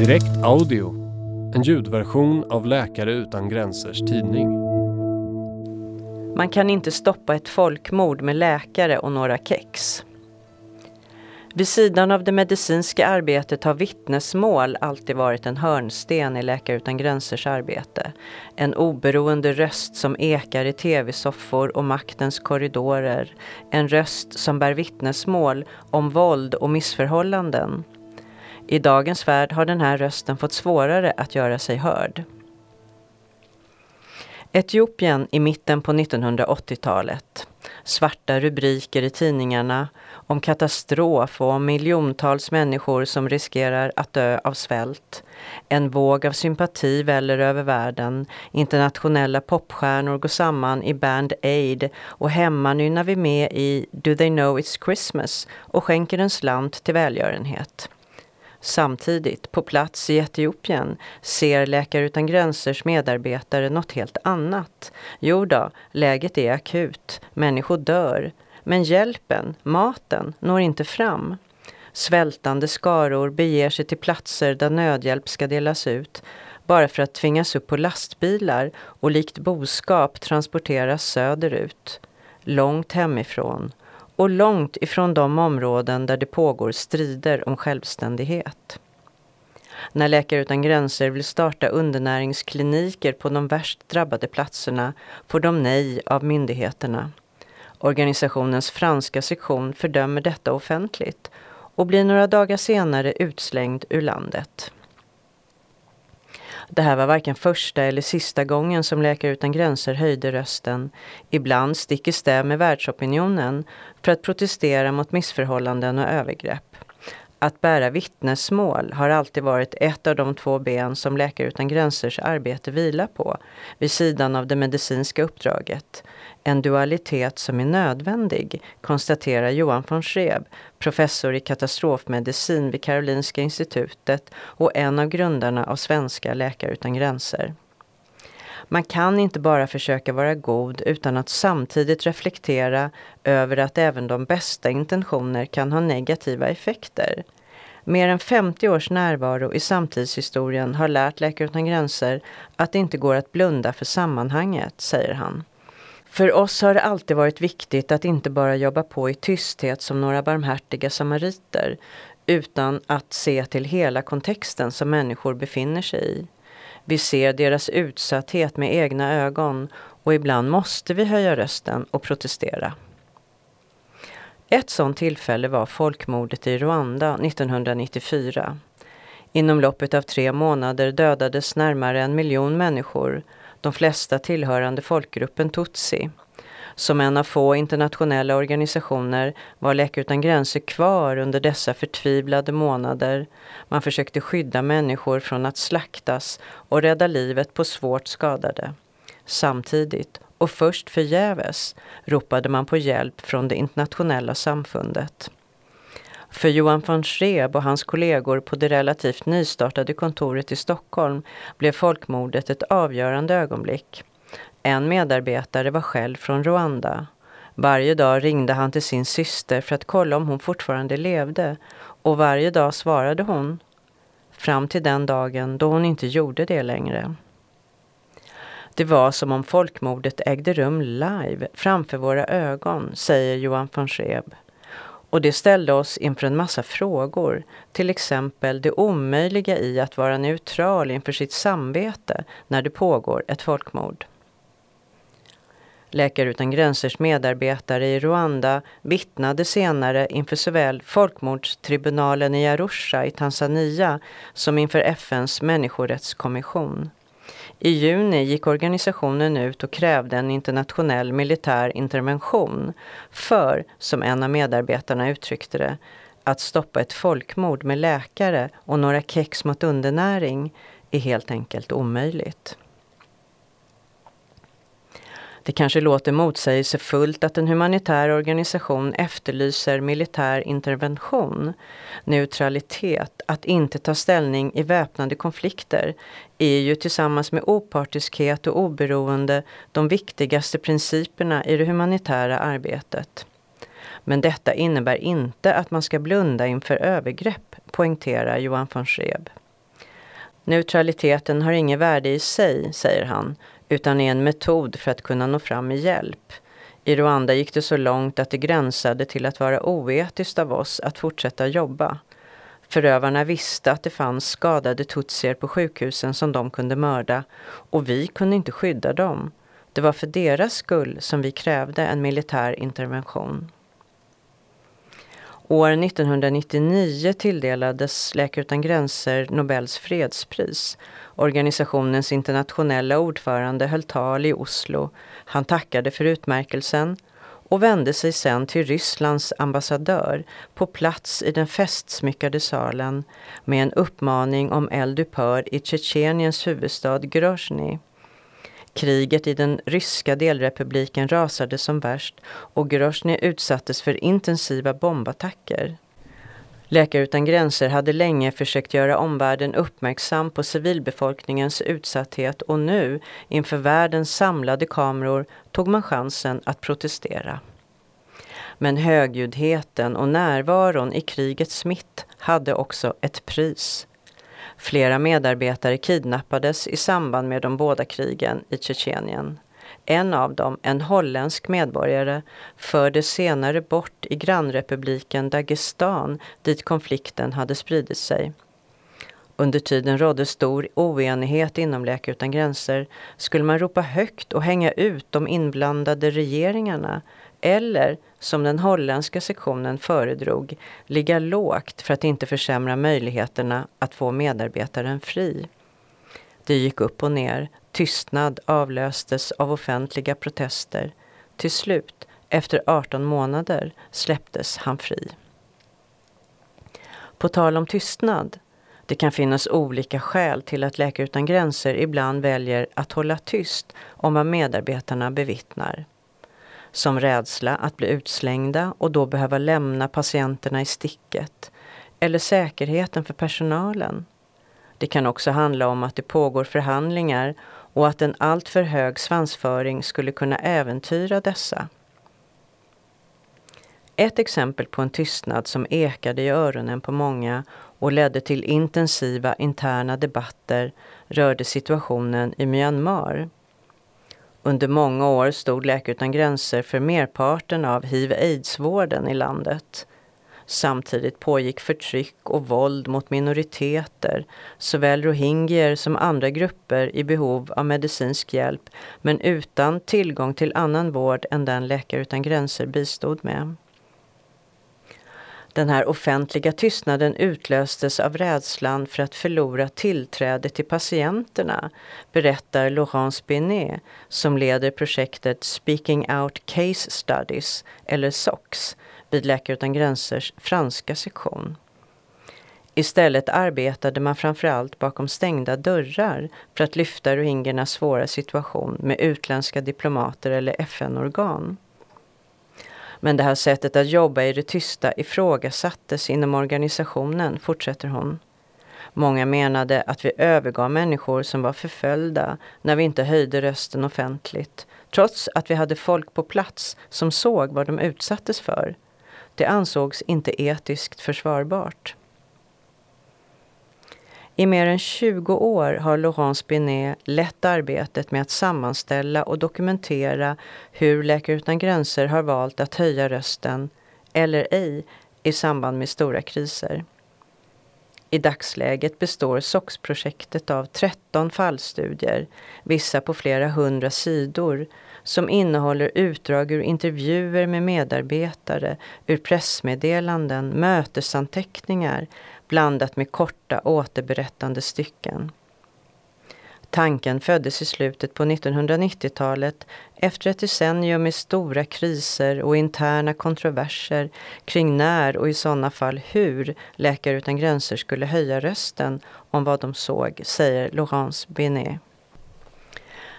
Direkt Audio, en ljudversion av Läkare utan gränsers tidning. Man kan inte stoppa ett folkmord med läkare och några kex. Vid sidan av det medicinska arbetet har vittnesmål alltid varit en hörnsten i Läkare utan gränsers arbete. En oberoende röst som ekar i tv-soffor och maktens korridorer. En röst som bär vittnesmål om våld och missförhållanden. I dagens värld har den här rösten fått svårare att göra sig hörd. Etiopien i mitten på 1980-talet. Svarta rubriker i tidningarna om katastrof och om miljontals människor som riskerar att dö av svält. En våg av sympati väller över världen. Internationella popstjärnor går samman i Band Aid och hemma nynnar vi med i Do They Know It's Christmas och skänker en slant till välgörenhet. Samtidigt, på plats i Etiopien, ser Läkare utan gränsers medarbetare något helt annat. Jo då, läget är akut. Människor dör. Men hjälpen, maten, når inte fram. Svältande skaror beger sig till platser där nödhjälp ska delas ut bara för att tvingas upp på lastbilar och likt boskap transporteras söderut. Långt hemifrån och långt ifrån de områden där det pågår strider om självständighet. När Läkare utan gränser vill starta undernäringskliniker på de värst drabbade platserna får de nej av myndigheterna. Organisationens franska sektion fördömer detta offentligt och blir några dagar senare utslängd ur landet. Det här var varken första eller sista gången som Läkare utan gränser höjde rösten, ibland stick i stäv med världsopinionen, för att protestera mot missförhållanden och övergrepp. Att bära vittnesmål har alltid varit ett av de två ben som Läkare utan gränsers arbete vilar på, vid sidan av det medicinska uppdraget. En dualitet som är nödvändig, konstaterar Johan von Schreb, professor i katastrofmedicin vid Karolinska institutet och en av grundarna av Svenska Läkare utan gränser. Man kan inte bara försöka vara god utan att samtidigt reflektera över att även de bästa intentioner kan ha negativa effekter. Mer än 50 års närvaro i samtidshistorien har lärt Läkare utan gränser att det inte går att blunda för sammanhanget, säger han. För oss har det alltid varit viktigt att inte bara jobba på i tysthet som några barmhärtiga samariter, utan att se till hela kontexten som människor befinner sig i. Vi ser deras utsatthet med egna ögon och ibland måste vi höja rösten och protestera. Ett sådant tillfälle var folkmordet i Rwanda 1994. Inom loppet av tre månader dödades närmare en miljon människor, de flesta tillhörande folkgruppen tutsi. Som en av få internationella organisationer var Läkare utan gränser kvar under dessa förtvivlade månader. Man försökte skydda människor från att slaktas och rädda livet på svårt skadade. Samtidigt, och först förgäves, ropade man på hjälp från det internationella samfundet. För Johan von Schreb och hans kollegor på det relativt nystartade kontoret i Stockholm blev folkmordet ett avgörande ögonblick. En medarbetare var själv från Rwanda. Varje dag ringde han till sin syster för att kolla om hon fortfarande levde och varje dag svarade hon. Fram till den dagen då hon inte gjorde det längre. Det var som om folkmordet ägde rum live framför våra ögon, säger Johan von Schreb. Och det ställde oss inför en massa frågor, till exempel det omöjliga i att vara neutral inför sitt samvete när det pågår ett folkmord. Läkare utan gränsers medarbetare i Rwanda vittnade senare inför såväl folkmordstribunalen i Arusha i Tanzania som inför FNs människorättskommission. I juni gick organisationen ut och krävde en internationell militär intervention för, som en av medarbetarna uttryckte det, att stoppa ett folkmord med läkare och några kex mot undernäring är helt enkelt omöjligt. Det kanske låter motsägelsefullt att en humanitär organisation efterlyser militär intervention. Neutralitet, att inte ta ställning i väpnade konflikter, är ju tillsammans med opartiskhet och oberoende de viktigaste principerna i det humanitära arbetet. Men detta innebär inte att man ska blunda inför övergrepp, poängterar Johan von Schreb. Neutraliteten har inget värde i sig, säger han, utan är en metod för att kunna nå fram med hjälp. I Rwanda gick det så långt att det gränsade till att vara oetiskt av oss att fortsätta jobba. Förövarna visste att det fanns skadade tutsier på sjukhusen som de kunde mörda och vi kunde inte skydda dem. Det var för deras skull som vi krävde en militär intervention. År 1999 tilldelades Läkare utan gränser Nobels fredspris. Organisationens internationella ordförande höll tal i Oslo. Han tackade för utmärkelsen och vände sig sen till Rysslands ambassadör på plats i den festsmyckade salen med en uppmaning om eldupphör i Tjetjeniens huvudstad Grozny. Kriget i den ryska delrepubliken rasade som värst och Grozny utsattes för intensiva bombattacker. Läkare utan gränser hade länge försökt göra omvärlden uppmärksam på civilbefolkningens utsatthet och nu, inför världens samlade kameror, tog man chansen att protestera. Men högljuddheten och närvaron i krigets mitt hade också ett pris. Flera medarbetare kidnappades i samband med de båda krigen i Tjetjenien. En av dem, en holländsk medborgare, fördes senare bort i grannrepubliken Dagestan dit konflikten hade spridit sig. Under tiden rådde stor oenighet inom Läkare utan gränser. Skulle man ropa högt och hänga ut de inblandade regeringarna eller, som den holländska sektionen föredrog, ligga lågt för att inte försämra möjligheterna att få medarbetaren fri? Det gick upp och ner. Tystnad avlöstes av offentliga protester. Till slut, efter 18 månader, släpptes han fri. På tal om tystnad. Det kan finnas olika skäl till att Läkare utan gränser ibland väljer att hålla tyst om vad medarbetarna bevittnar. Som rädsla att bli utslängda och då behöva lämna patienterna i sticket. Eller säkerheten för personalen. Det kan också handla om att det pågår förhandlingar och att en alltför hög svansföring skulle kunna äventyra dessa. Ett exempel på en tystnad som ekade i öronen på många och ledde till intensiva interna debatter rörde situationen i Myanmar. Under många år stod Läkare utan gränser för merparten av hiv-aids-vården i landet. Samtidigt pågick förtryck och våld mot minoriteter, såväl rohingyer som andra grupper i behov av medicinsk hjälp, men utan tillgång till annan vård än den Läkare utan gränser bistod med. Den här offentliga tystnaden utlöstes av rädslan för att förlora tillträde till patienterna, berättar Laurence Binet som leder projektet Speaking Out Case Studies, eller SOX, vid Läkare utan gränsers franska sektion. Istället arbetade man framförallt bakom stängda dörrar för att lyfta rohingyernas svåra situation med utländska diplomater eller FN-organ. Men det här sättet att jobba i det tysta ifrågasattes inom organisationen, fortsätter hon. Många menade att vi övergav människor som var förföljda när vi inte höjde rösten offentligt, trots att vi hade folk på plats som såg vad de utsattes för. Det ansågs inte etiskt försvarbart. I mer än 20 år har Laurence Binet lett arbetet med att sammanställa och dokumentera hur Läkare utan gränser har valt att höja rösten, eller ej, i samband med stora kriser. I dagsläget består SOX-projektet av 13 fallstudier, vissa på flera hundra sidor, som innehåller utdrag ur intervjuer med medarbetare, ur pressmeddelanden, mötesanteckningar, blandat med korta återberättande stycken. Tanken föddes i slutet på 1990-talet efter ett decennium med stora kriser och interna kontroverser kring när och i sådana fall hur Läkare utan gränser skulle höja rösten om vad de såg, säger Laurence Benet.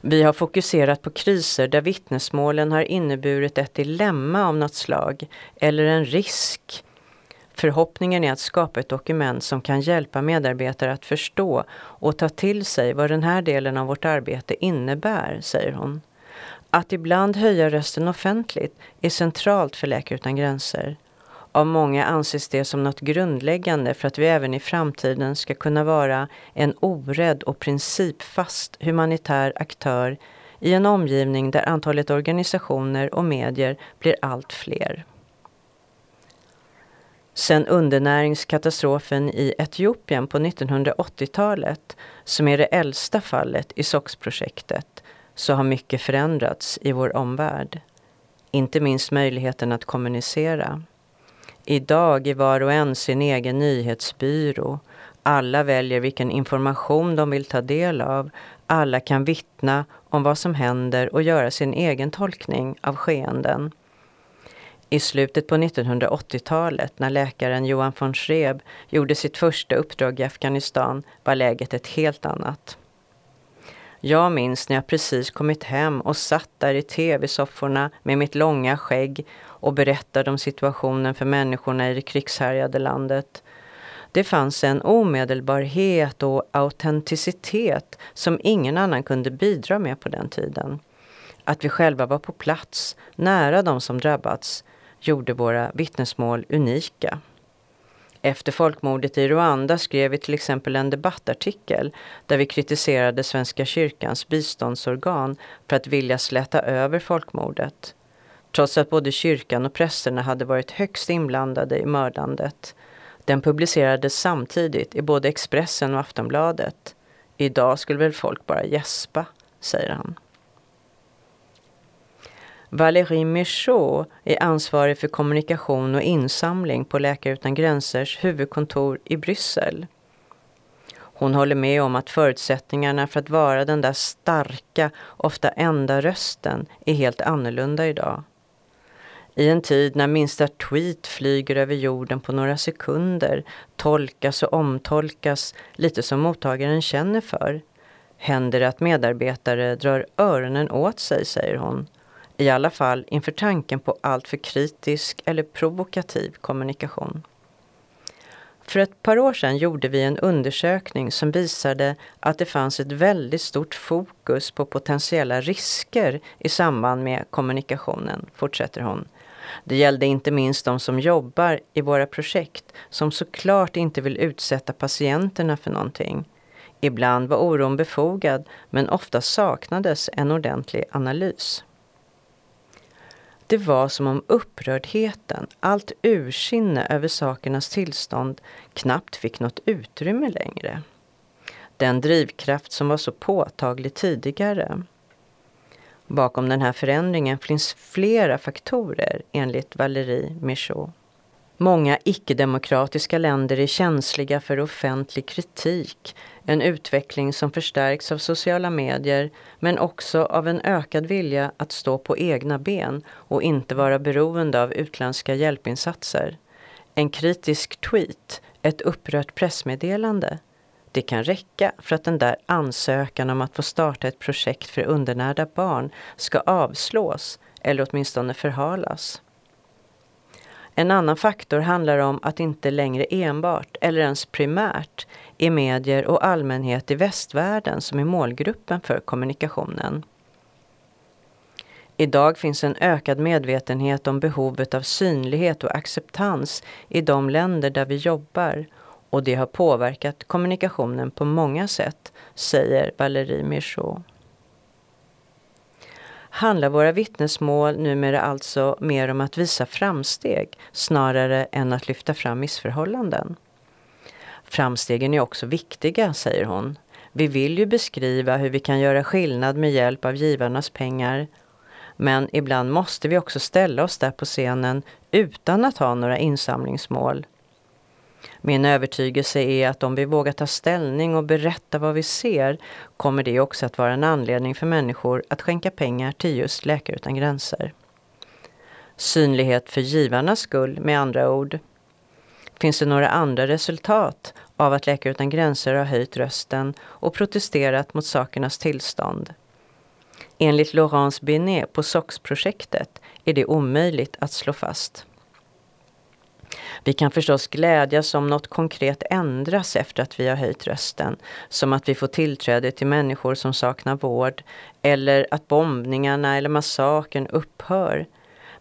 Vi har fokuserat på kriser där vittnesmålen har inneburit ett dilemma av något slag eller en risk Förhoppningen är att skapa ett dokument som kan hjälpa medarbetare att förstå och ta till sig vad den här delen av vårt arbete innebär, säger hon. Att ibland höja rösten offentligt är centralt för Läkare utan gränser. Av många anses det som något grundläggande för att vi även i framtiden ska kunna vara en orädd och principfast humanitär aktör i en omgivning där antalet organisationer och medier blir allt fler. Sen undernäringskatastrofen i Etiopien på 1980-talet, som är det äldsta fallet i SOX-projektet, så har mycket förändrats i vår omvärld. Inte minst möjligheten att kommunicera. Idag är var och en sin egen nyhetsbyrå. Alla väljer vilken information de vill ta del av. Alla kan vittna om vad som händer och göra sin egen tolkning av skeenden. I slutet på 1980-talet när läkaren Johan von Schreb gjorde sitt första uppdrag i Afghanistan var läget ett helt annat. Jag minns när jag precis kommit hem och satt där i tv-sofforna med mitt långa skägg och berättade om situationen för människorna i det krigshärjade landet. Det fanns en omedelbarhet och autenticitet som ingen annan kunde bidra med på den tiden. Att vi själva var på plats, nära de som drabbats, gjorde våra vittnesmål unika. Efter folkmordet i Rwanda skrev vi till exempel en debattartikel där vi kritiserade Svenska kyrkans biståndsorgan för att vilja släta över folkmordet. Trots att både kyrkan och prästerna hade varit högst inblandade i mördandet. Den publicerades samtidigt i både Expressen och Aftonbladet. Idag skulle väl folk bara gäspa, säger han. Valérie Michaud är ansvarig för kommunikation och insamling på Läkare utan gränsers huvudkontor i Bryssel. Hon håller med om att förutsättningarna för att vara den där starka, ofta enda rösten är helt annorlunda idag. I en tid när minsta tweet flyger över jorden på några sekunder, tolkas och omtolkas lite som mottagaren känner för, händer det att medarbetare drar öronen åt sig, säger hon i alla fall inför tanken på alltför kritisk eller provokativ kommunikation. För ett par år sedan gjorde vi en undersökning som visade att det fanns ett väldigt stort fokus på potentiella risker i samband med kommunikationen, fortsätter hon. Det gällde inte minst de som jobbar i våra projekt som såklart inte vill utsätta patienterna för någonting. Ibland var oron befogad men ofta saknades en ordentlig analys. Det var som om upprördheten, allt ursinne över sakernas tillstånd knappt fick något utrymme längre. Den drivkraft som var så påtaglig tidigare. Bakom den här förändringen finns flera faktorer enligt Valérie Michaud. Många icke-demokratiska länder är känsliga för offentlig kritik, en utveckling som förstärks av sociala medier men också av en ökad vilja att stå på egna ben och inte vara beroende av utländska hjälpinsatser. En kritisk tweet, ett upprört pressmeddelande. Det kan räcka för att den där ansökan om att få starta ett projekt för undernärda barn ska avslås eller åtminstone förhalas. En annan faktor handlar om att inte längre enbart, eller ens primärt, är medier och allmänhet i västvärlden som är målgruppen för kommunikationen. Idag finns en ökad medvetenhet om behovet av synlighet och acceptans i de länder där vi jobbar och det har påverkat kommunikationen på många sätt, säger Valérie Michaud handlar våra vittnesmål numera alltså mer om att visa framsteg snarare än att lyfta fram missförhållanden. Framstegen är också viktiga, säger hon. Vi vill ju beskriva hur vi kan göra skillnad med hjälp av givarnas pengar. Men ibland måste vi också ställa oss där på scenen utan att ha några insamlingsmål. Min övertygelse är att om vi vågar ta ställning och berätta vad vi ser kommer det också att vara en anledning för människor att skänka pengar till just Läkare utan gränser. Synlighet för givarnas skull med andra ord. Finns det några andra resultat av att Läkare utan gränser har höjt rösten och protesterat mot sakernas tillstånd? Enligt Laurence Binet på SOX-projektet är det omöjligt att slå fast. Vi kan förstås glädjas om något konkret ändras efter att vi har höjt rösten. Som att vi får tillträde till människor som saknar vård eller att bombningarna eller massakern upphör.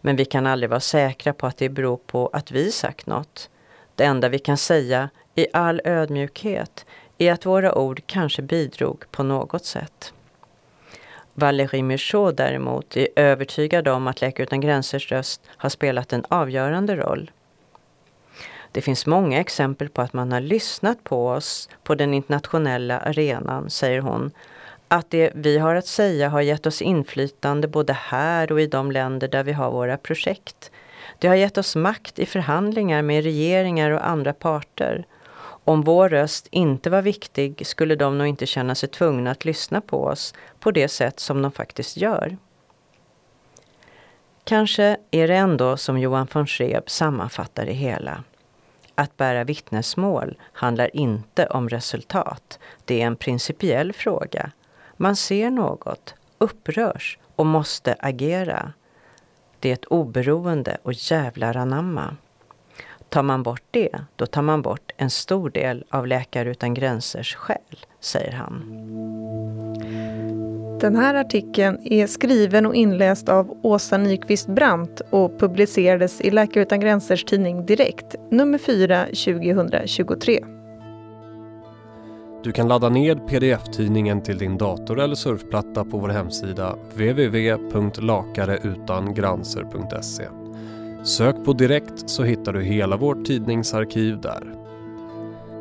Men vi kan aldrig vara säkra på att det beror på att vi sagt något. Det enda vi kan säga i all ödmjukhet är att våra ord kanske bidrog på något sätt. Valérie Michaud däremot är övertygad om att Läkare utan gränsers röst har spelat en avgörande roll. Det finns många exempel på att man har lyssnat på oss på den internationella arenan, säger hon. Att det vi har att säga har gett oss inflytande både här och i de länder där vi har våra projekt. Det har gett oss makt i förhandlingar med regeringar och andra parter. Om vår röst inte var viktig skulle de nog inte känna sig tvungna att lyssna på oss på det sätt som de faktiskt gör. Kanske är det ändå som Johan von Schreeb sammanfattar det hela. Att bära vittnesmål handlar inte om resultat. Det är en principiell fråga. Man ser något, upprörs och måste agera. Det är ett oberoende och jävlar anamma. Tar man bort det, då tar man bort en stor del av Läkare utan gränsers själ, säger han. Den här artikeln är skriven och inläst av Åsa Nyqvist Brandt och publicerades i Läkare utan gränsers tidning Direkt, nummer 4 2023. Du kan ladda ned pdf-tidningen till din dator eller surfplatta på vår hemsida www.lakareutangranser.se. Sök på Direkt så hittar du hela vårt tidningsarkiv där.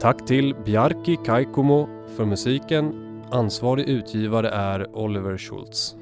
Tack till Bjarki Kaikomo för musiken. Ansvarig utgivare är Oliver Schultz.